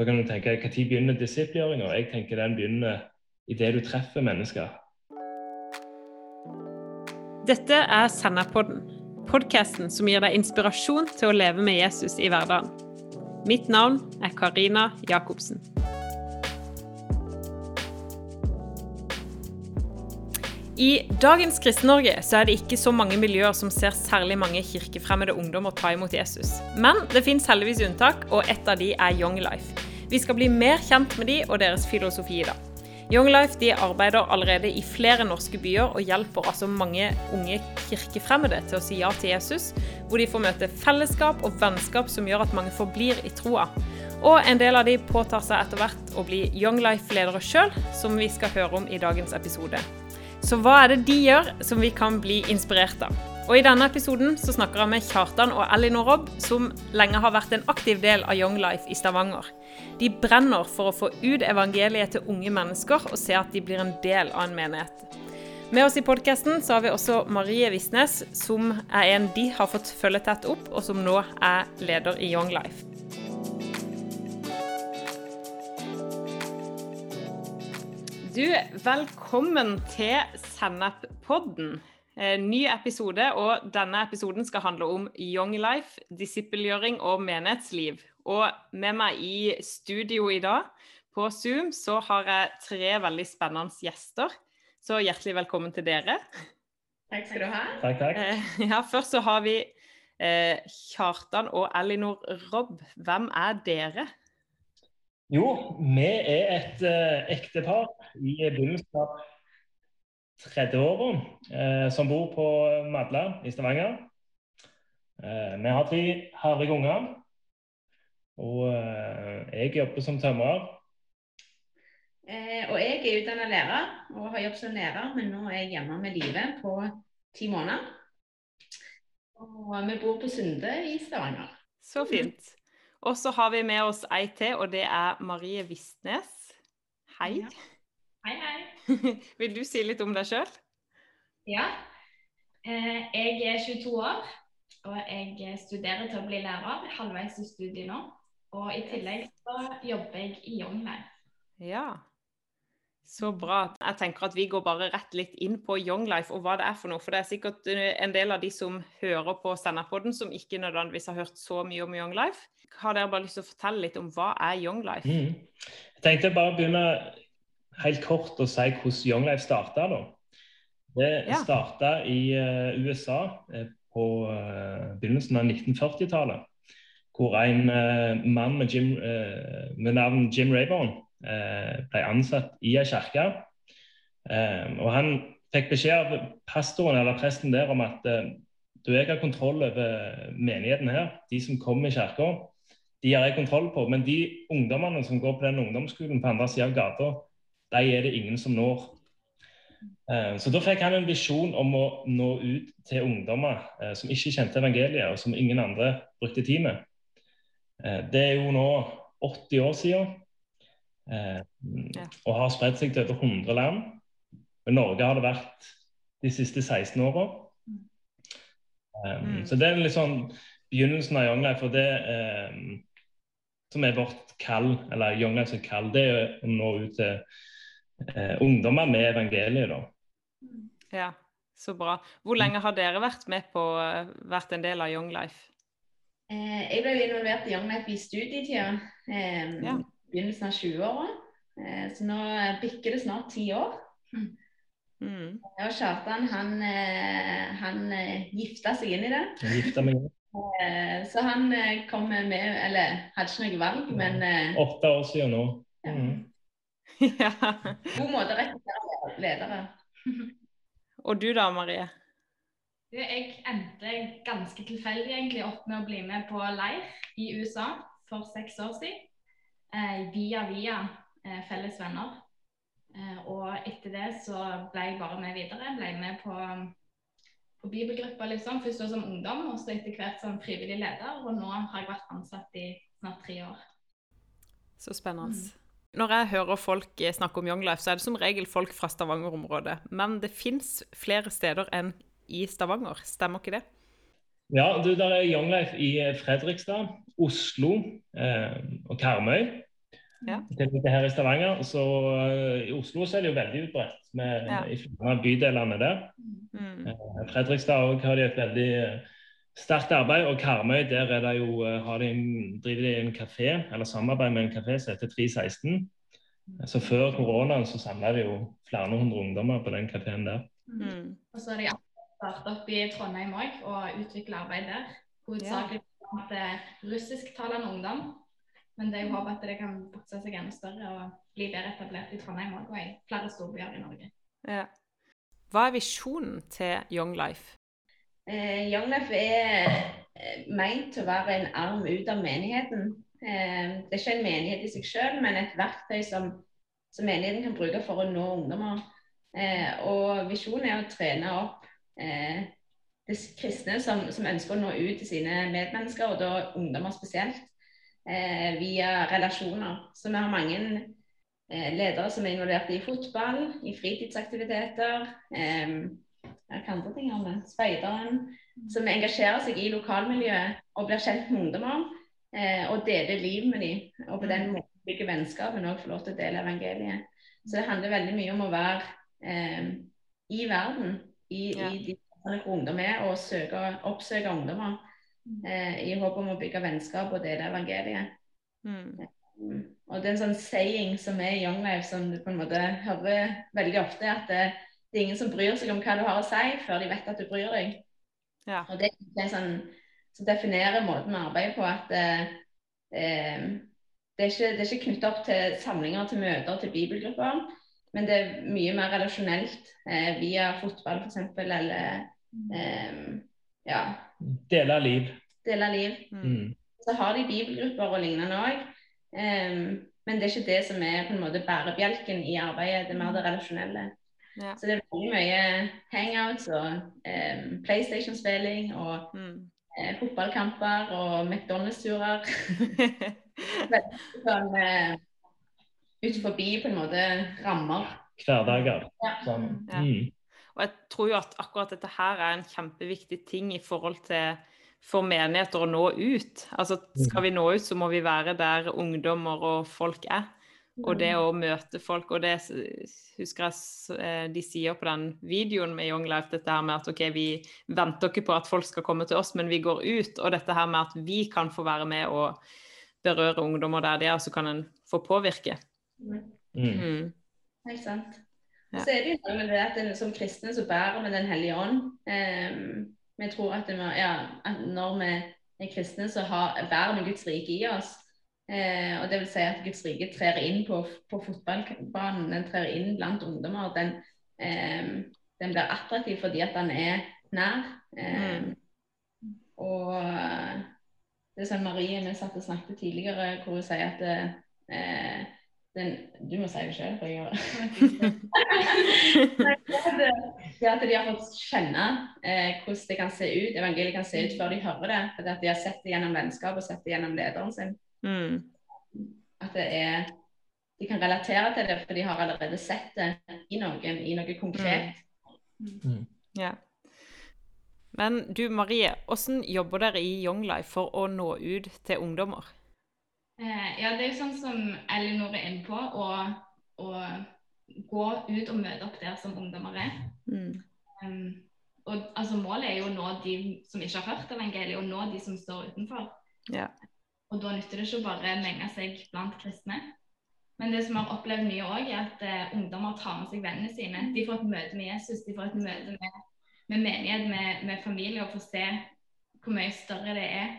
Da kan du tenke Når begynner disippelgjøringa? Jeg tenker den begynner idet du treffer mennesker. Dette er Senderpodden, podkasten som gir deg inspirasjon til å leve med Jesus i hverdagen. Mitt navn er Karina Jacobsen. I dagens Kristen-Norge så er det ikke så mange miljøer som ser særlig mange kirkefremmede ungdommer ta imot Jesus. Men det fins heldigvis unntak, og et av de er Young Life. Vi skal bli mer kjent med de og deres filosofi i dag. Young Life de arbeider allerede i flere norske byer og hjelper altså mange unge kirkefremmede til å si ja til Jesus, hvor de får møte fellesskap og vennskap som gjør at mange forblir i troa. Og en del av de påtar seg etter hvert å bli Young Life-ledere sjøl, som vi skal høre om i dagens episode. Så hva er det de gjør som vi kan bli inspirert av? Og I denne episoden så snakker jeg med Kjartan og Elinor Robb, som lenge har vært en aktiv del av Young Life i Stavanger. De brenner for å få ut evangeliet til unge mennesker og se at de blir en del av en menighet. Med oss i podkasten har vi også Marie Visnes, som er en de har fått følge tett opp, og som nå er leder i Young Life. Du, velkommen til Sennep-podden. Eh, ny episode, og denne episoden skal handle om Young Life, disippelgjøring og menighetsliv. Og med meg i studio i dag, på Zoom, så har jeg tre veldig spennende gjester. Så hjertelig velkommen til dere. Takk skal du ha. Takk, takk. Eh, ja, først så har vi eh, Kjartan og Elinor Robb. Hvem er dere? Jo, vi er et eh, ektepar i begynnelsen av 30-åra uh, som bor på Madla i Stavanger. Uh, vi har tre herlige unger. Og jeg jobber som tømrer. og jeg er utdannet lærer og har jobbet som lærer, men nå er jeg hjemme med Live på ti måneder. Og vi bor på Sunde i Stavanger. Så fint. Og så har vi med oss ei til, og det er Marie Vistnes. Hei. Ja. Hei, hei. Vil du si litt om deg sjøl? Ja. Eh, jeg er 22 år, og jeg studerer til å bli lærer. Halvveis i studiet nå. Og i tillegg så jobber jeg i Young Life. Ja. Så bra. Jeg tenker at vi går bare rett litt inn på Young Life og hva det er for noe. For det er sikkert en del av de som hører på Senderpodden, som ikke nødvendigvis har hørt så mye om Young Life. Har dere bare lyst til å fortelle litt om hva er Young Life? Mm. Jeg tenkte bare å begynne helt kort å si hvordan Young Life starta. Det ja. starta i uh, USA uh, på uh, begynnelsen av 1940-tallet. Hvor en mann med, Jim, med, navn Jim Rayborn ble ansatt i ei kirke. og han fikk beskjed av pastoren eller presten der om at du, jeg har kontroll over menigheten her, de som kommer i kirka de har jeg kontroll på. Men de ungdommene som går på den ungdomsskolen på andre sida av gata, de er det ingen som når. Eh, så da fikk han en visjon om å nå ut til ungdommer eh, som ikke kjente evangeliet, og som ingen andre brukte tid med. Eh, det er jo nå 80 år siden, og har spredt seg til over 100 land. I Norge har det vært de siste 16 åra. Mm. Så det er litt sånn begynnelsen av Young Life. Og det, som er vårt kall, eller Young Life sitt kall, det er å nå ut til eh, ungdommer med evangeliet. da. Ja, så bra. Hvor lenge har dere vært med på, vært en del av Young Life? Eh, jeg ble involvert i Young Life i studietida. Eh, ja. Begynnelsen av 20-åra. Eh, så nå bikker det snart ti år. Mm. Og Kjartan han, eh, han eh, gifta seg inn i det. Han gifta meg inn. Eh, så han eh, kom med, eller hadde ikke noe valg, men eh, Åtte år siden nå. Mm. Ja. God måte å rekruttere ledere. Og du da, Marie? Jeg endte ganske tilfeldig egentlig opp med å bli med på leir i USA for seks år siden. via via felles venner. og etter det så ble jeg bare med videre. Ble med på på bibelgruppa liksom. Først som ungdom, og så etter hvert som frivillig leder. Og nå har jeg vært ansatt i snart tre år. Så spennende. Mm. Når jeg hører folk snakke om Young Life, så er det som regel folk fra Stavanger-området. Men det fins flere steder enn i Stavanger, stemmer ikke det? Ja, du, der er Young Life i Fredrikstad, Oslo eh, og Karmøy. Ja. Her i Stavanger. Så uh, I Oslo så er det jo veldig utbredt med, ja. i flere av bydelene der. Mm. Uh, Fredrikstad har de et veldig sterkt arbeid. Og Karmøy der er det jo, har de en, driver de en kafé, eller samarbeid med en kafé som heter 316. Så Før koronaen så samla de jo flere hundre ungdommer på den kafeen der. Mm. Og så har de starta opp i Trondheim òg og utvikla arbeid der. Hovedsakelig blant ja. russisktalende ungdom. Men det er jo håp at det kan vokse seg enda større og bli bedre etablert i Trondheim og i flere storbyer i Norge. Ja. Hva er visjonen til Young Life? Eh, Young er eh, meint til å være en arm ut av menigheten. Eh, det er ikke en menighet i seg selv, men et verktøy som, som, menigheten kan bruke for å nå ungdommer. Eh, og visjonen er å trene opp eh, det kristne som, som, ønsker å nå ut til sine medmennesker, og da ungdommer spesielt eh, via relasjoner. Så vi har mange eh, ledere som er involvert i fotball, i fritidsaktiviteter. Eh, hva andre ting har vi? Speideren. Som engasjerer seg i lokalmiljøet og blir kjent med ungdommer. Eh, og deler liv med dem. Og på den måten bygger vennskap, men òg får lov til å dele evangeliet. Så det handler veldig mye om å være eh, i verden, i, ja. i de hvor ungdom er, og søke, oppsøke ungdommer eh, i håp om å bygge vennskap og dele evangeliet. Mm. Eh, og det er en sånn saying som er i Young Life, som du på en måte hører veldig ofte, at det, det, er ingen som bryr seg om hva du har å si, før de vet at du bryr deg. Ja. Og det er en sånn som definerer måten vi arbeider på, at eh, eh det er ikke, det ikke knyttet opp til samlinger, til møter, til bibelgrupper. Men det er mye mer relasjonelt eh, via fotball f.eks. eller eh, ja, Dele liv. Dele liv. Mm. mm. Så har de bibelgrupper og lignende òg. Eh, men det er ikke det som er på en måte bærebjelken i arbeidet. Det er mer det relasjonelle. Ja. Så det er veldig mye hangouts og um, PlayStation-spilling og mm. uh, fotballkamper og McDonald's-turer. sånn uh, ut forbi på en måte rammer. Hverdager. Ja. Sånn. Ja. Mm. Og jeg tror jo at akkurat dette her er en kjempeviktig ting i forhold til for menigheter å nå ut. Altså skal vi nå ut, så må vi være der ungdommer og folk er. Og det å møte folk, og det husker jeg eh, de sier på den videoen med Young Life, dette her med at OK, vi venter ikke på at folk skal komme til oss, men vi går ut. Og dette her med at vi kan få være med og berøre ungdommer der de er, så kan en få påvirke. Mm. Mm. Helt sant. Ja. Så er det jo med det at en, som kristne så bærer vi Den hellige ånd. Um, vi tror at, må, ja, at, når vi er kristne, så har, bærer vi Guds rike i oss. Uh, og det vil si at Guds rike trer inn på, på fotballbanen. Den trer inn blant ungdommer. Den, eh, den blir attraktiv fordi at den er nær. Eh. Og det er sånn Marie vi satt og snakket tidligere, hvor hun sier at eh, den, Du må si det sjøl, for jeg det at de har fått kjenne eh, hvordan det kan se ut, evangeliet kan se ut før de hører det. At de har sett det gjennom vennskap og sett det gjennom lederen sin. Mm. At det er De kan relatere til det, for de har allerede sett det i noen, i noe konkret. Mm. Mm. Ja. Men du Marie, hvordan jobber dere i Young Life for å nå ut til ungdommer? Eh, ja, det er jo sånn som Elinor er inne på, å, å, gå ut og møte opp der som ungdommer er. Mm. Um, og altså, Målet er jo å nå de som ikke har hørt evangeliet, og nå de som står utenfor. Ja. Og Da nytter det ikke å bare menge seg blant kristne. Men det som vi har opplevd mye òg, er at eh, ungdommer tar med seg vennene sine. De får et møte med Jesus, de får et møte med, med menighet, med, med familie, og får se hvor mye større det er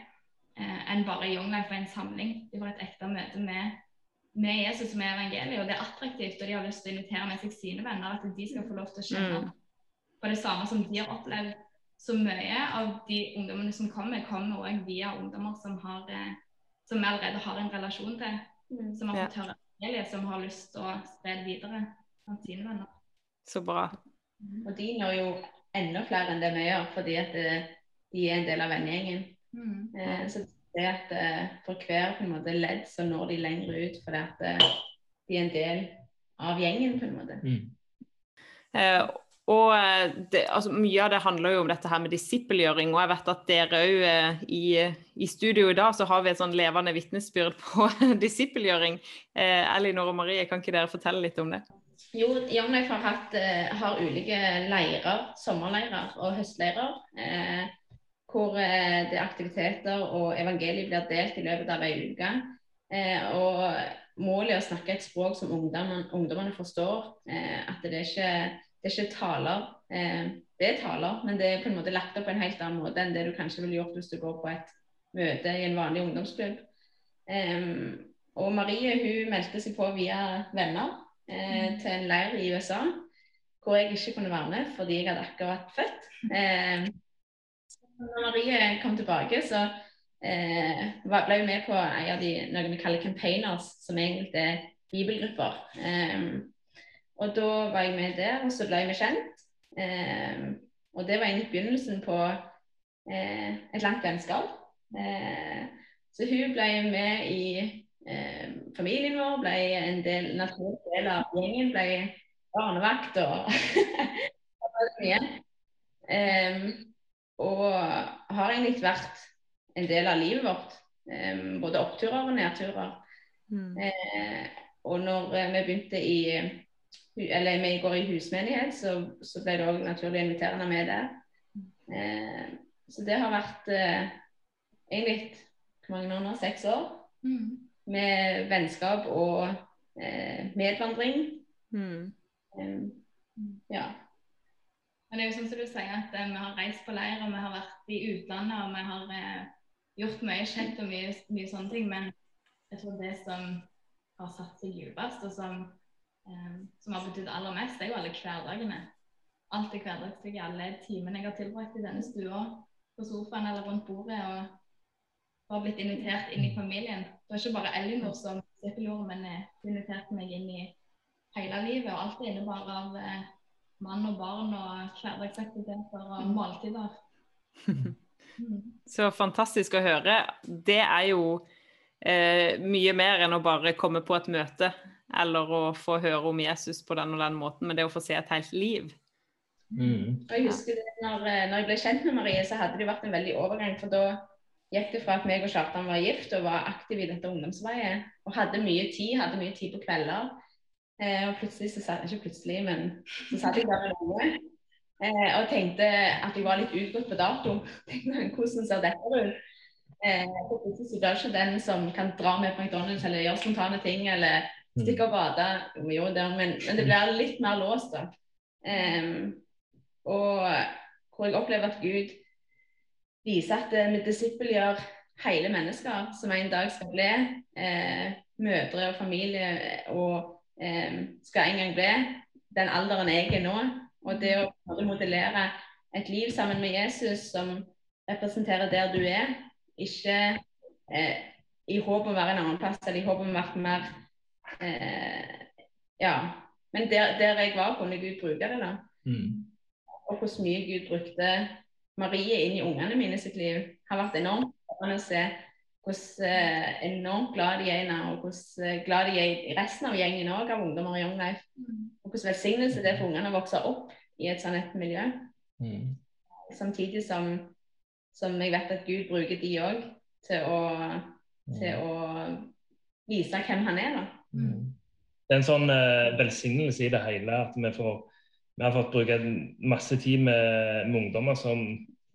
eh, enn bare Young Life og en samling. De får et ekte møte med, med Jesus med evangeliet, og det er attraktivt. Og de har lyst til å invitere med seg sine venner, at de skal få lov til å kjenne mm. på det samme som de har opplevd. Så mye av de ungdommene som kommer, kommer òg via ungdommer som, har, eh, som vi allerede har en relasjon til, mm. som har fått høre evangeliet, som har lyst til å spre det videre blant sine venner. Så bra. Og de når jo enda flere enn det vi gjør, fordi at eh, de er en del av vennegjengen. Mm. Eh, så det at eh, for hver på en måte ledd så når de lenger ut fordi at eh, de er en del av gjengen, på en måte. Mm. Eh, Og eh, det, altså, Mye av det handler jo om dette her med disippelgjøring. Og jeg vet at dere òg eh, i, i, studio i dag så har vi et sånn levende vitnesbyrd på disippelgjøring. Eh, Elinor og Marie, kan ikke dere fortelle litt om det? Jo, Life har, hatt, eh, har ulike leirer, sommerleirer og høstleirer. Eh, hvor eh, det er aktiviteter og evangeliet blir delt i løpet av ei uke. og målet er å snakke et språk som ungdommene, forstår. at det er ikke det er ikke taler. Eh, det er taler, men det er på en måte lagt opp på en helt annen måte enn det du kanskje ville gjort hvis du går på et møte i en vanlig ungdomsklubb. Og Marie hun meldte seg på via venner eh, mm. til en leir i USA, hvor jeg ikke kunne være med fordi jeg hadde akkurat født. Eh, når Marie kom tilbake, så eh, ble hun med på en av de noe vi kaller campaigners, som egentlig er bibelgrupper. Eh, og da var jeg med der, og så ble vi kjent. Eh, og det var egentlig begynnelsen på eh, et langt vennskap. Eh, så hun ble med i eh, familien vår, ble en del, naturlig del av gjengen. Ble barnevakt og mye. Eh, og har egentlig vært en del av livet vårt. Eh, både oppturer og nedturer. Mm. og når vi begynte i eller vi går i husmenighet, så, så ble det òg naturlig å invitere henne med der. Eh, så det har vært eh, egentlig hvor mange år nå? Seks år. Mm. Med vennskap og eh, medvandring. Mm. ja. Men det er jo sånn som du sier, at eh, vi har reist på leir, og vi har vært i utlandet, og vi har eh, gjort mye kjent og mye, mye sånne ting. Men jeg tror det som har satt seg dypest, og som um, som har betydd aller mest, det er jo alle hverdagene. Alt det hverdagslige, alle timene jeg har tilbrakt i denne stua, på sofaen eller rundt bordet, og har blitt invitert inn i familien. Det er ikke bare Elinor som gjorde, men hun inviterte meg inn i hele livet. Og alt det innebar av eh, mann og barn og hverdagsaktiviteter og måltider. Så fantastisk å høre. Det er jo eh, mye mer enn å bare komme på et møte eller å få høre om Jesus på den og den måten, men det å få se et helt liv. Mm. Jeg husker det, når, eh, når, jeg ble kjent med Marie, så hadde det vært en veldig overgang. For da gikk det fra at meg og Kjartan var gift og var aktive i dette ungdomsveiet, og hadde mye tid, hadde mye tid på kvelder. Eh, og plutselig så satt ikke plutselig, men så satt jeg der med eh, og tenkte at jeg var litt utgått på dato. Tenkte, Hvordan ser dette ut? Eh, plutselig så blir ikke den som kan dra med på McDonald's eller gjøre spontane ting eller. Stikke og bade. Jo, det, men, men, det blir litt mer låst, da. Um, og hvor jeg opplever at Gud viser at vi disippelgjør hele mennesker som en dag skal bli eh, mødre og familie, og eh, skal en gang bli den alderen jeg er nå. Og det å modellere et liv sammen med Jesus som representerer der du er, ikke eh, i håp om å være en annen plass eller i håp om å være mer eh, Ja. Men der, der, jeg var, kunne Gud bruke det. da. Mm. Og hvor mye Gud brukte Marie inn i ungene mine sitt liv, har vært enormt spennende å se hvordan eh, enormt glad de er nå, og hvordan eh, glad de er i resten av gjengen òg, av ungdommer i Young Life. Mm. Og hvordan velsignelse det er for ungene å vokse opp i et sånt et miljø. Mm. Samtidig som, som, jeg vet at Gud bruker de òg til, til, å vise hvem han er. da. Det er en sånn uh, velsignelse i det hele at vi, får, vi, har fått bruke masse tid med, med ungdommer som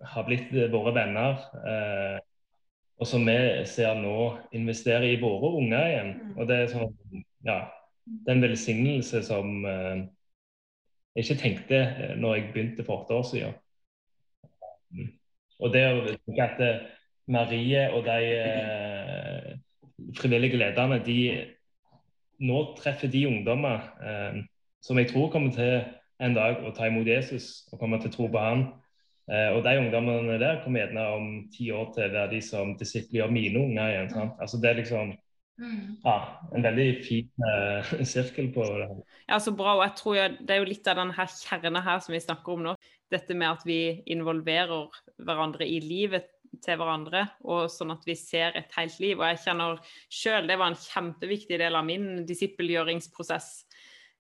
har blitt våre venner. Uh, og som vi ser nå investerer i våre unger igjen. Mm. Og det er sånn, ja, det er en velsignelse som uh, jeg ikke tenkte når jeg begynte for åtte år siden. Og det å tenke at Marie og de frivillige lederne de nå treffer de ungdommer eh, som jeg tror kommer til en dag å ta imot Jesus og kommer til tro på han. Eh, og de ungdommene der kommer gjerne om ti år til å være de som disipler mine unger igjen. Sant? Altså Det er liksom mm. ja, en veldig fin eh, sirkel på det. Ja, så bra. Og jeg tror jeg, det er jo litt av denne kjernen her som vi snakker om nå. Dette med at vi involverer hverandre i livet til hverandre, og sånn at vi ser et helt liv. Og jeg kjenner sjøl det var en kjempeviktig del av min disippelgjøringsprosess.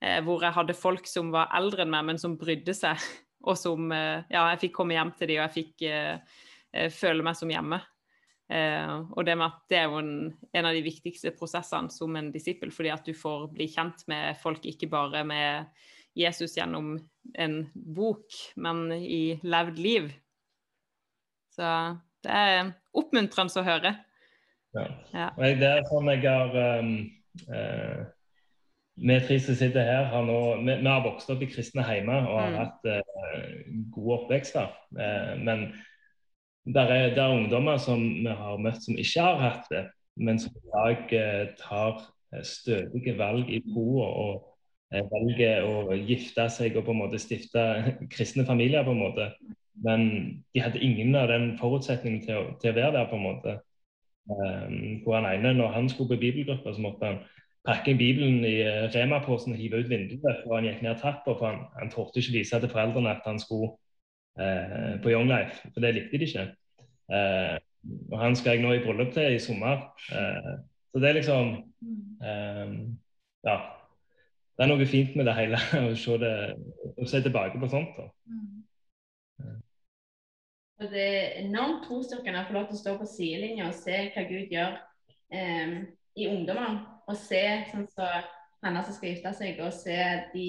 eh, hvor jeg hadde folk som var eldre enn meg, men som brydde seg. Og som Ja, jeg fikk komme hjem til dem, og jeg fikk føle meg som hjemme. og det med at det er jo en, en av de viktigste prosessene som en disippel, fordi at du får bli kjent med folk, ikke bare med Jesus gjennom en bok, men i levd liv. Så det er oppmuntrende å høre. Ja. ja. Det er sånn jeg har um, uh, Vi tre som sitter her, har nå, vi, vi, har vokst opp i kristne heimer og har mm. hatt uh, gode oppvekster. Uh, men det er, er, ungdommer som vi har møtt som ikke har hatt det, men som i dag tar stødige valg i troa og velger å gifte seg og på en måte stifte kristne familier. på en måte. Men de hadde ingen av den forutsetningen til å, til å være der. på en måte. Um, hvor han ene, når han skulle på bibelgruppa, så måtte han pakke Bibelen i uh, Rema-posen og hive ut vinduet Og han gikk ned trappa. For han, han torde ikke vise til foreldrene at han skulle uh, på Young Life, for det likte de ikke. Uh, og han skal jeg nå i bryllup til i sommer. Uh, så det er liksom Ja. Det er noe fint med det hele å se, det, å se tilbake på sånt. da. Og det er enormt trosstyrkende å få lov til å stå på sidelinja og se hva Gud gjør eh, i ungdommene. Og se sånn som så Hanna som skal gifte seg, og se de,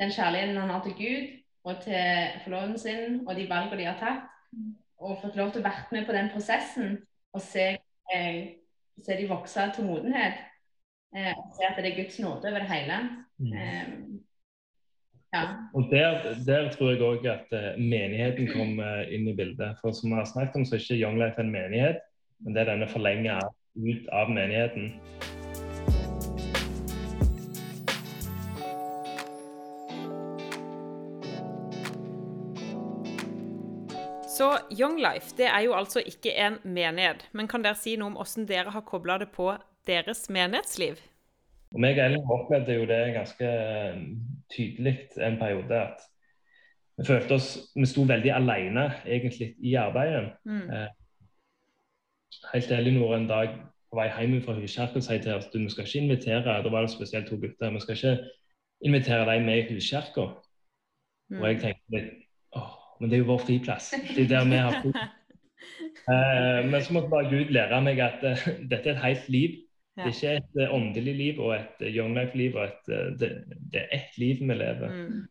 den kjærligheten han har til Gud og til forloveden sin, og de valgene de har tatt. Og fått lov til å være med på den prosessen og se, eh, se de vokse til modenhet. Eh, og se at det er Guds nåde over det hele. Mm. Eh, ja. Og der, der, tror jeg òg at uh, menigheten kommer inn i bildet. For som vi har snakket om, så er ikke Young Life en menighet, men det er denne forlenga ut av menigheten. Så Young Life det er jo altså ikke en menighet. Men kan dere si noe om hvordan dere har kobla det på deres menighetsliv? Og meg og Ellen opplevde jo det ganske eh, tydelig en periode at vi følte oss Vi sto veldig alene egentlig i arbeidet. Mm. Eh, helt Elinor en dag på vei hjem fra huskirka sier til oss du, vi skal ikke invitere da var det spesielt to gutter, vi skal ikke invitere deg med i huskirka. Mm. Og jeg tenkte litt åh, men det er jo vår friplass. Det er der vi har fri. eh, men så måtte bare Gud lære meg at uh, dette er et helt liv. Det er ikke et uh, åndelig liv og et uh, young life-liv. Uh, det, det, er ett liv vi lever. Mm.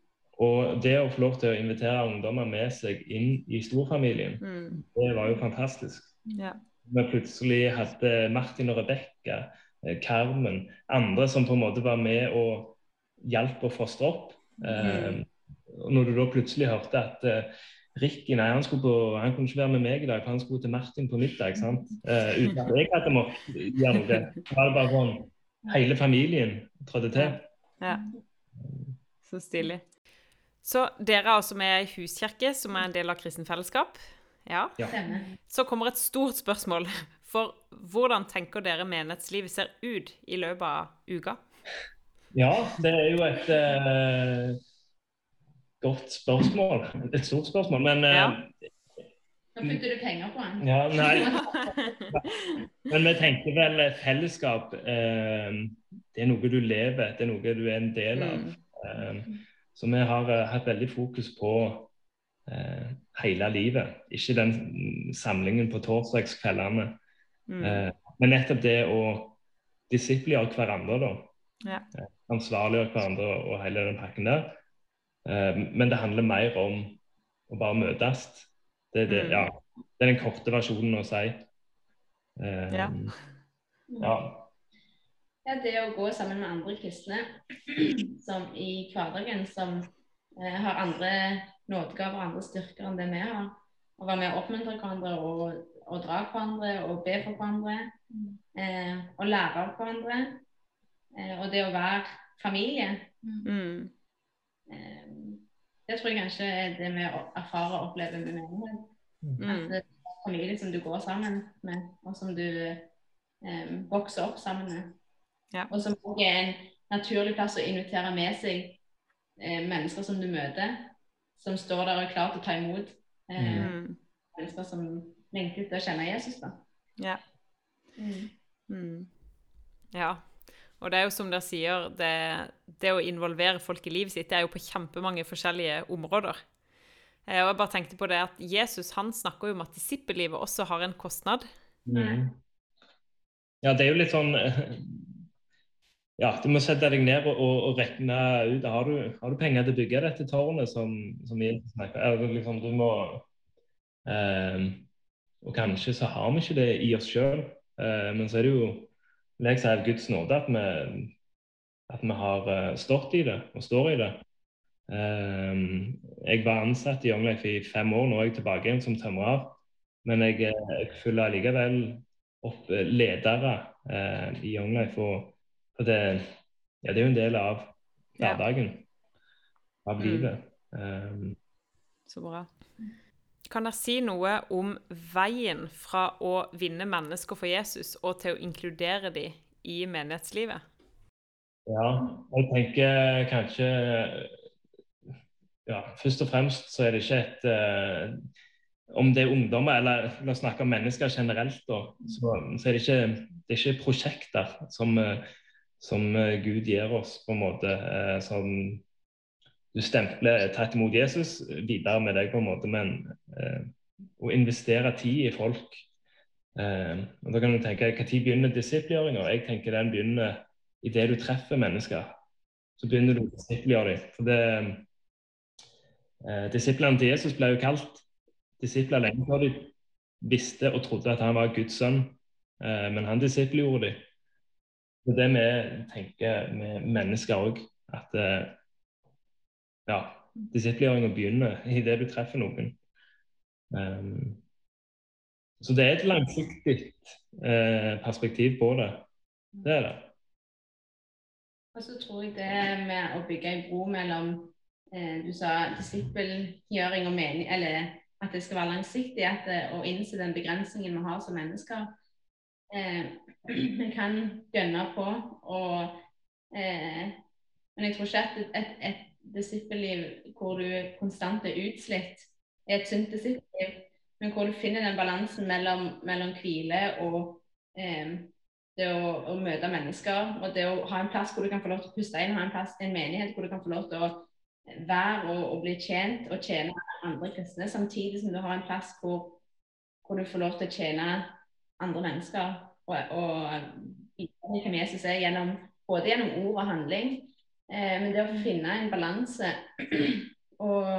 Og det å få lov til å invitere ungdommer med seg inn i storfamilien, mm. det var jo fantastisk. Ja. Vi plutselig hadde Martin og Rebekka, Carmen, andre som på en måte var med og hjalp å fostre opp. Mm. Eh, når du da plutselig hørte at Ricky nei, han, på, han, kunne ikke være med meg i dag, for han skulle til Martin på middag. sant? Uh, uten at jeg hadde måttet gjøre noe. Det var det bare sånn Hele familien trådte til. Ja. Så stilig. Så dere er også med i Huskirke, som er en del av Kristen Fellesskap. Ja. ja. Så kommer et stort spørsmål. For hvordan tenker dere menighetslivet ser ut i løpet av uka? Ja, det er jo et uh godt spørsmål. Et stort spørsmål, men ja. Nå putter du penger på den. Ja, nei. Men vi tenker vel fellesskap eh, Det er noe du lever, det er noe du er en del av. Mm. Eh, så vi har uh, hatt veldig fokus på hele livet, ikke den samlingen på torsdagskveldene. Mm. Men nettopp det å disipliggjøre hverandre, da. Ja. Ansvarliggjøre hverandre og hele den pakken der. Eh, men det handler mer om å bare møtes. Det, det, mm. ja, det er den korte versjonen å si. Uh, ja. ja. Ja, det å gå sammen med andre kristne som i hverdagen som eh, har andre nådegaver og andre styrker enn det vi har. Å være med og oppmuntre hverandre og, og dra hverandre og be for hverandre. Eh, og lære av hverandre. Eh, og det å være familie. Mm. Ehm, det tror jeg kanskje er det vi erfarer og opplever med menighet. Mm. At det er familie som du går sammen med, og som du um, vokser opp sammen med. Ja. Og som også er en naturlig plass å invitere med seg eh, mennesker som du møter, som står der og er klar til å ta imot eh, mm. mennesker som lengter etter å kjenne Jesus. da. Ja. Mm. mm. ja. Og det er jo som dere sier, det, det å involvere folk i livet sitt det er jo på kjempemange forskjellige områder. Eh, og jeg bare tenkte på det at Jesus han snakker jo om at disippellivet også har en kostnad. Mm. Ja, det er jo litt sånn Ja, du må sette deg ned og, og regne ut har du, har du, penger til å bygge dette tårnet som, som Jesus snakker om? Liksom, du må eh, Og kanskje så har vi ikke det i oss sjøl, eh, men så er det jo jeg er av Guds nåde at vi, at vi har eh, stått i det og står i det. Um, jeg var ansatt i Young Life i fem år, nå er jeg tilbake igjen som tømrer. Men jeg, eh, jeg følger likevel opp eh, ledere uh, i Young Life. Og, og det, ja, det, er jo en del av hverdagen, av mm. livet. Um, Så bra. Kan dere si noe om veien fra å vinne mennesker for Jesus og til å inkludere dem i menighetslivet? Ja, jeg tenker kanskje ja, først og fremst så er det ikke et uh, Om det er ungdommer, eller la oss snakke om mennesker generelt, da, så, så, er det ikke, det er ikke prosjekter som, uh, som uh, Gud gir oss, på en måte. som du stempler tett imot Jesus' videre med deg, på en måte. Men å investere tid i folk og Da kan du tenke når begynner disippelgjøringa? Jeg tenker den begynner idet du treffer mennesker. Så begynner du å disippelgjøre dem. For det Eh, disiplene til Jesus ble jo kalt disipler lenge før de visste og trodde at han var Guds sønn, eh, men han disippelgjorde dem. Det er det vi tenker med mennesker òg, at eh, ja, disippelgjøringa begynner idet du treffer noen. Um, så det er et langsiktig eh, perspektiv på det. Det er det. Og så tror jeg det med å bygge en bro mellom eh, Du sa disippelgjøring og mening, eller at det skal være langsiktig. At, det, å innse den begrensningen vi har som mennesker. Eh, kan gønne på og eh, Men jeg tror ikke at et, et, et disippelliv hvor du konstant er utslitt, er et sunt disippelliv. Men hvor du finner den balansen mellom, mellom hvile og eh, det å, å, møte mennesker. Og det å ha en plass hvor du kan få lov til å puste inn, ha en plass, en menighet hvor du kan få lov til å være og, og, bli tjent og tjene andre kristne, samtidig som du har en plass hvor, hvor du får lov til å tjene andre mennesker. Og, og hvem Jesus er gjennom, både gjennom ord og handling. Eh, men det å finne en balanse og,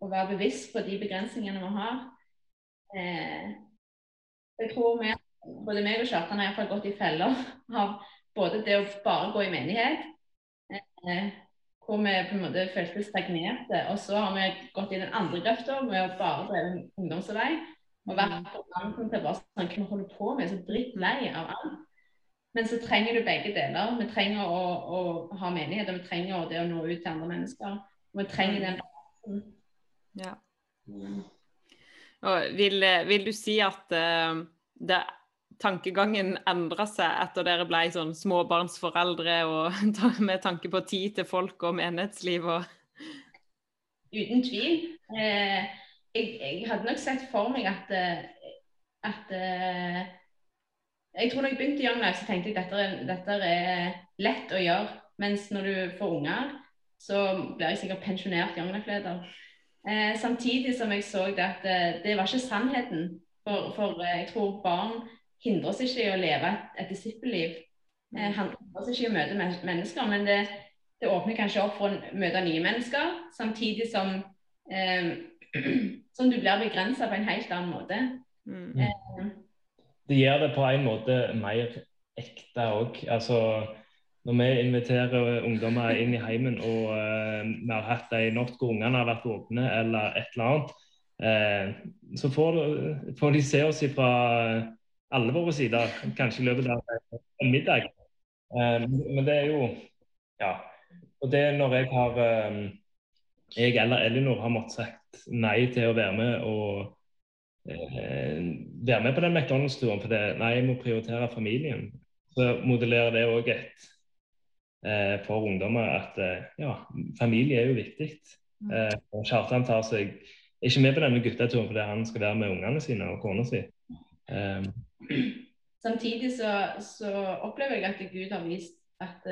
og, være bevisst på de begrensningene vi har eh, Jeg tror vi, både meg og Kjartan har iallfall gått i feller av både det å bare gå i menighet eh, hvor vi på en måte følte stagnerte. Og så har vi gått i den andre grøfta med å bare drive ungdomsarbeid. Og vært mm. på randen til bare sånn Hva holder på med? Så drittlei av alt. Men så trenger du begge deler. Vi trenger å, å ha menighet, og vi trenger det å nå ut til andre mennesker. Og vi trenger den balansen. Ja. Mm. Og vil, vil, du si at uh, det tankegangen endra seg etter dere ble sånn småbarnsforeldre og med tanke på tid til folk og menighetsliv og Uten tvil. Eh, jeg, jeg, hadde nok sett for meg at, eh, at eh, Jeg tror når jeg begynte i Young Life, så tenkte jeg at dette, dette er lett å gjøre. Mens når du får unger, så blir jeg sikkert pensjonert Young Life-leder. Eh, samtidig som jeg så det at eh, det var ikke sannheten. For, for jeg tror barn hindrer oss ikke i å leve et, et disippelliv. Eh, hindrer oss ikke i å møte mennesker, men det, det, åpner kanskje opp for å møte nye mennesker, samtidig som, eh, som du blir begrensa på en helt annen måte. Mm. Eh, det gjør det på en måte mer ekte òg. Altså, når vi inviterer ungdommer inn i heimen og uh, vi har hatt en natt hvor ungene har vært åpne eller et eller annet, uh, så får, får, de se oss fra alle våre sider, kanskje i løpet av en middag. Uh, men det er jo Ja. Og det er når jeg har Jeg eller Elinor har måttet sagt nei til å være med og være med på den McDonald's-turen, for det, nei, jeg må prioritere familien. Så modellerer det òg et uh, for ungdommer at uh, ja, familie er jo viktig. Uh, og Kjartan tar seg ikke med på denne gutteturen fordi han skal være med ungene sine og kona si. Samtidig så, så, opplever jeg at Gud har vist at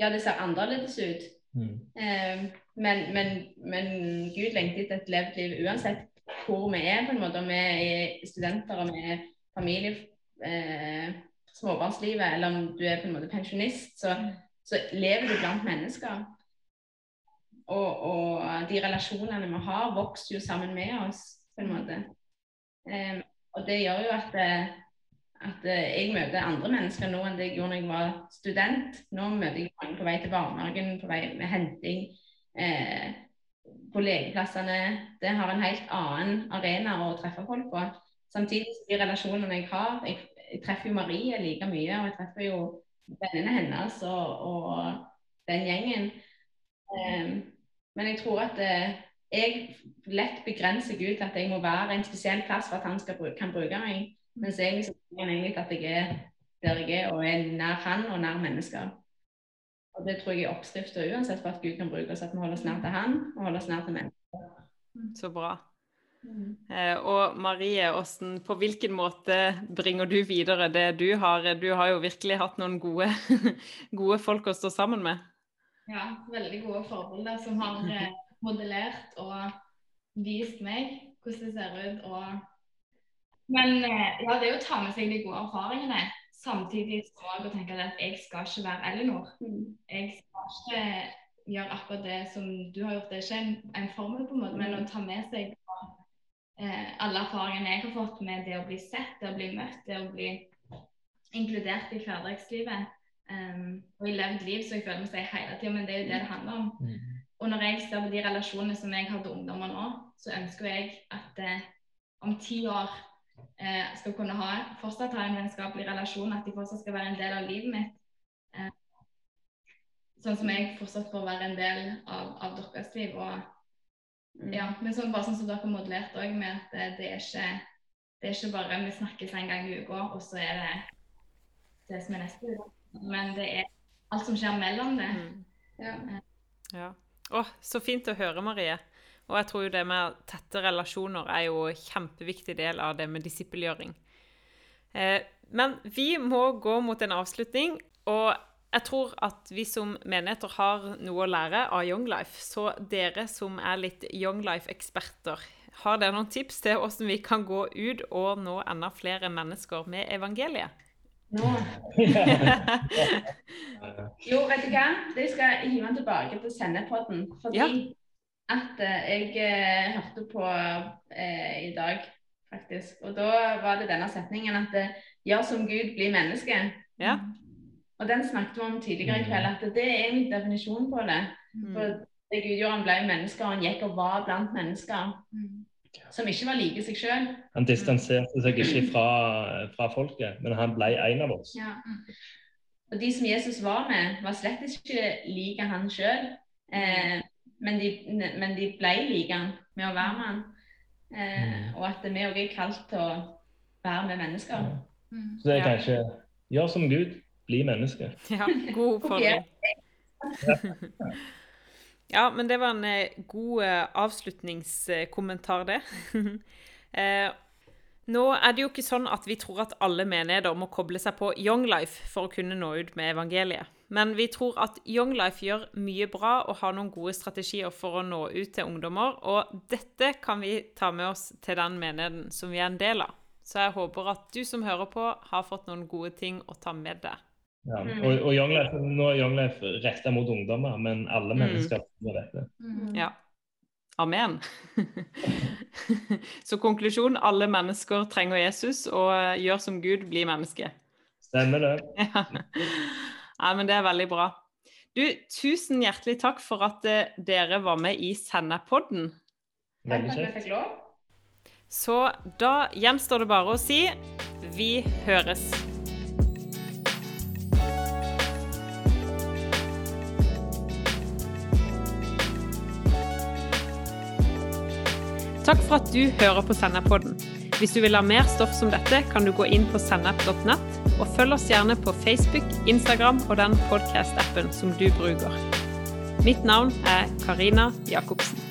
ja, det ser annerledes ut. Mm. Eh, men, men, men, Gud lengter etter et levd liv uansett hvor vi er, på en måte. Om vi er studenter, om vi er familie, eh, småbarnslivet, eller om du er på en måte pensjonist, så, så lever du blant mennesker. Og, og, de relasjonene vi har, vokser jo sammen med oss, på en måte. Eh, og det gjør jo at, eh, at, eh, jeg møter andre mennesker nå enn det jeg gjorde da jeg var student. Nå møter jeg mange på vei til barnehagen, på vei med henting. Eh, på legeplassene. Det har en helt annen arena å treffe folk på. Samtidig de relasjonene jeg har Jeg, jeg treffer jo Marie like mye, og jeg treffer jo vennene hennes og, og den gjengen. Um, men jeg tror at uh, jeg lett begrenser Gud til at jeg må være en spesiell plass for at han skal, kan bruke meg. Mens jeg liksom, egentlig at jeg er der jeg er, og er nær han og nær mennesker. Og Det tror jeg er oppskrifta uansett for at Gud kan bruke oss, at vi holder oss nær til han og holder oss nær til mennesker. Så bra. Mm. Eh, og Marie, hvordan, på hvilken måte bringer du videre det du har? Du har jo virkelig hatt noen gode, gode folk å stå sammen med. Ja, veldig gode forbilder som har eh, modellert og vist meg hvordan det ser ut. Og... Men eh, ja, det er jo å ta med seg de gode erfaringene. Samtidig så tenker jeg at jeg skal ikke være Elinor. Mm. Jeg skal ikke gjøre akkurat det som du har gjort. Det er ikke en, en formel, på en måte, men å ta med seg eh, alle erfaringene jeg har fått med det å bli sett, det å bli møtt, det å bli inkludert i hverdagslivet. Um, og i levd liv, så jeg føler meg hele tida, men det er jo det det handler om. Mm. Og når jeg ser på de relasjonene som jeg har til ungdommer nå, så ønsker jeg at eh, om ti år eh, skal kunne ha, fortsatt ha en vennskapelig relasjon, at de fortsatt skal være en del av livet mitt. Eh, sånn som jeg fortsatt får være en del av, av deres liv. og Mm. Ja, men sånn, bare sånn som dere har modellert òg, med at det, det, er ikke, det, er ikke, bare vi snakkes en gang i uka, og så er det det som er neste uke. Men det er alt som skjer mellom det. Mm. Ja. ja. Å, så fint å høre, Marie. Og jeg tror jo det med tette relasjoner er jo en kjempeviktig del av det med disippelgjøring. Eh, men vi må gå mot en avslutning. Og jeg tror at vi som menigheter har noe å lære av Young Life. Så dere som er litt Young Life-eksperter, har dere noen tips til hvordan vi kan gå ut og nå enda flere mennesker med evangeliet? Nå. jo, vet du hva? Det skal hive den tilbake til sendepodden. Fordi ja. At uh, jeg uh, hørte på eh, i dag, faktisk. Og da var det denne setningen at gjør som Gud, bli menneske. Ja. Og den snakket vi om tidligere i kveld, at det er min definisjon på det. Mm. For det Gud gjorde, han ble mennesker, og han gikk og var blant mennesker. Mm. Som ikke var like seg sjøl. Han distanserte seg ikke fra, fra, folket, men han ble en av oss. Ja. Og de som Jesus var med, var slett ikke like han sjøl. Eh, men, de, men de ble like han med å være med han. Eh, mm. og at vi òg er kalt til å være med mennesker. Ja. Så det er kanskje gjør som Gud. Bli menneske. Ja, god oppfordring. ja, men det var en eh, god eh, avslutningskommentar, det. eh, nå er det jo ikke sånn at vi tror at alle menigheter må koble seg på Young Life for å kunne nå ut med evangeliet. Men vi tror at Young Life gjør mye bra og har noen gode strategier for å nå ut til ungdommer. Og dette kan vi ta med oss til den menigheten som vi er en del av. Så jeg håper at du som hører på, har fått noen gode ting å ta med deg. Ja. Mm. Og, og Young Life, nå er Young Life retta mot ungdommer, men alle mm. mennesker må dette. Mm. Ja. Amen. Så konklusjon alle mennesker trenger Jesus, og gjør som Gud, blir menneske. Stemmer det. Ja. Ja, men det er veldig bra. Du, tusen hjertelig takk for at uh, dere var med i Sennepodden. Veldig kjekt. Så da gjenstår det bare å si vi høres. Takk for at du hører på Sennepodden. Hvis du vil ha mer stoff som dette, kan du gå inn på sennep.nett, og følg oss gjerne på Facebook, Instagram og den podkast-appen som du bruker. Mitt navn er Karina Jacobsen.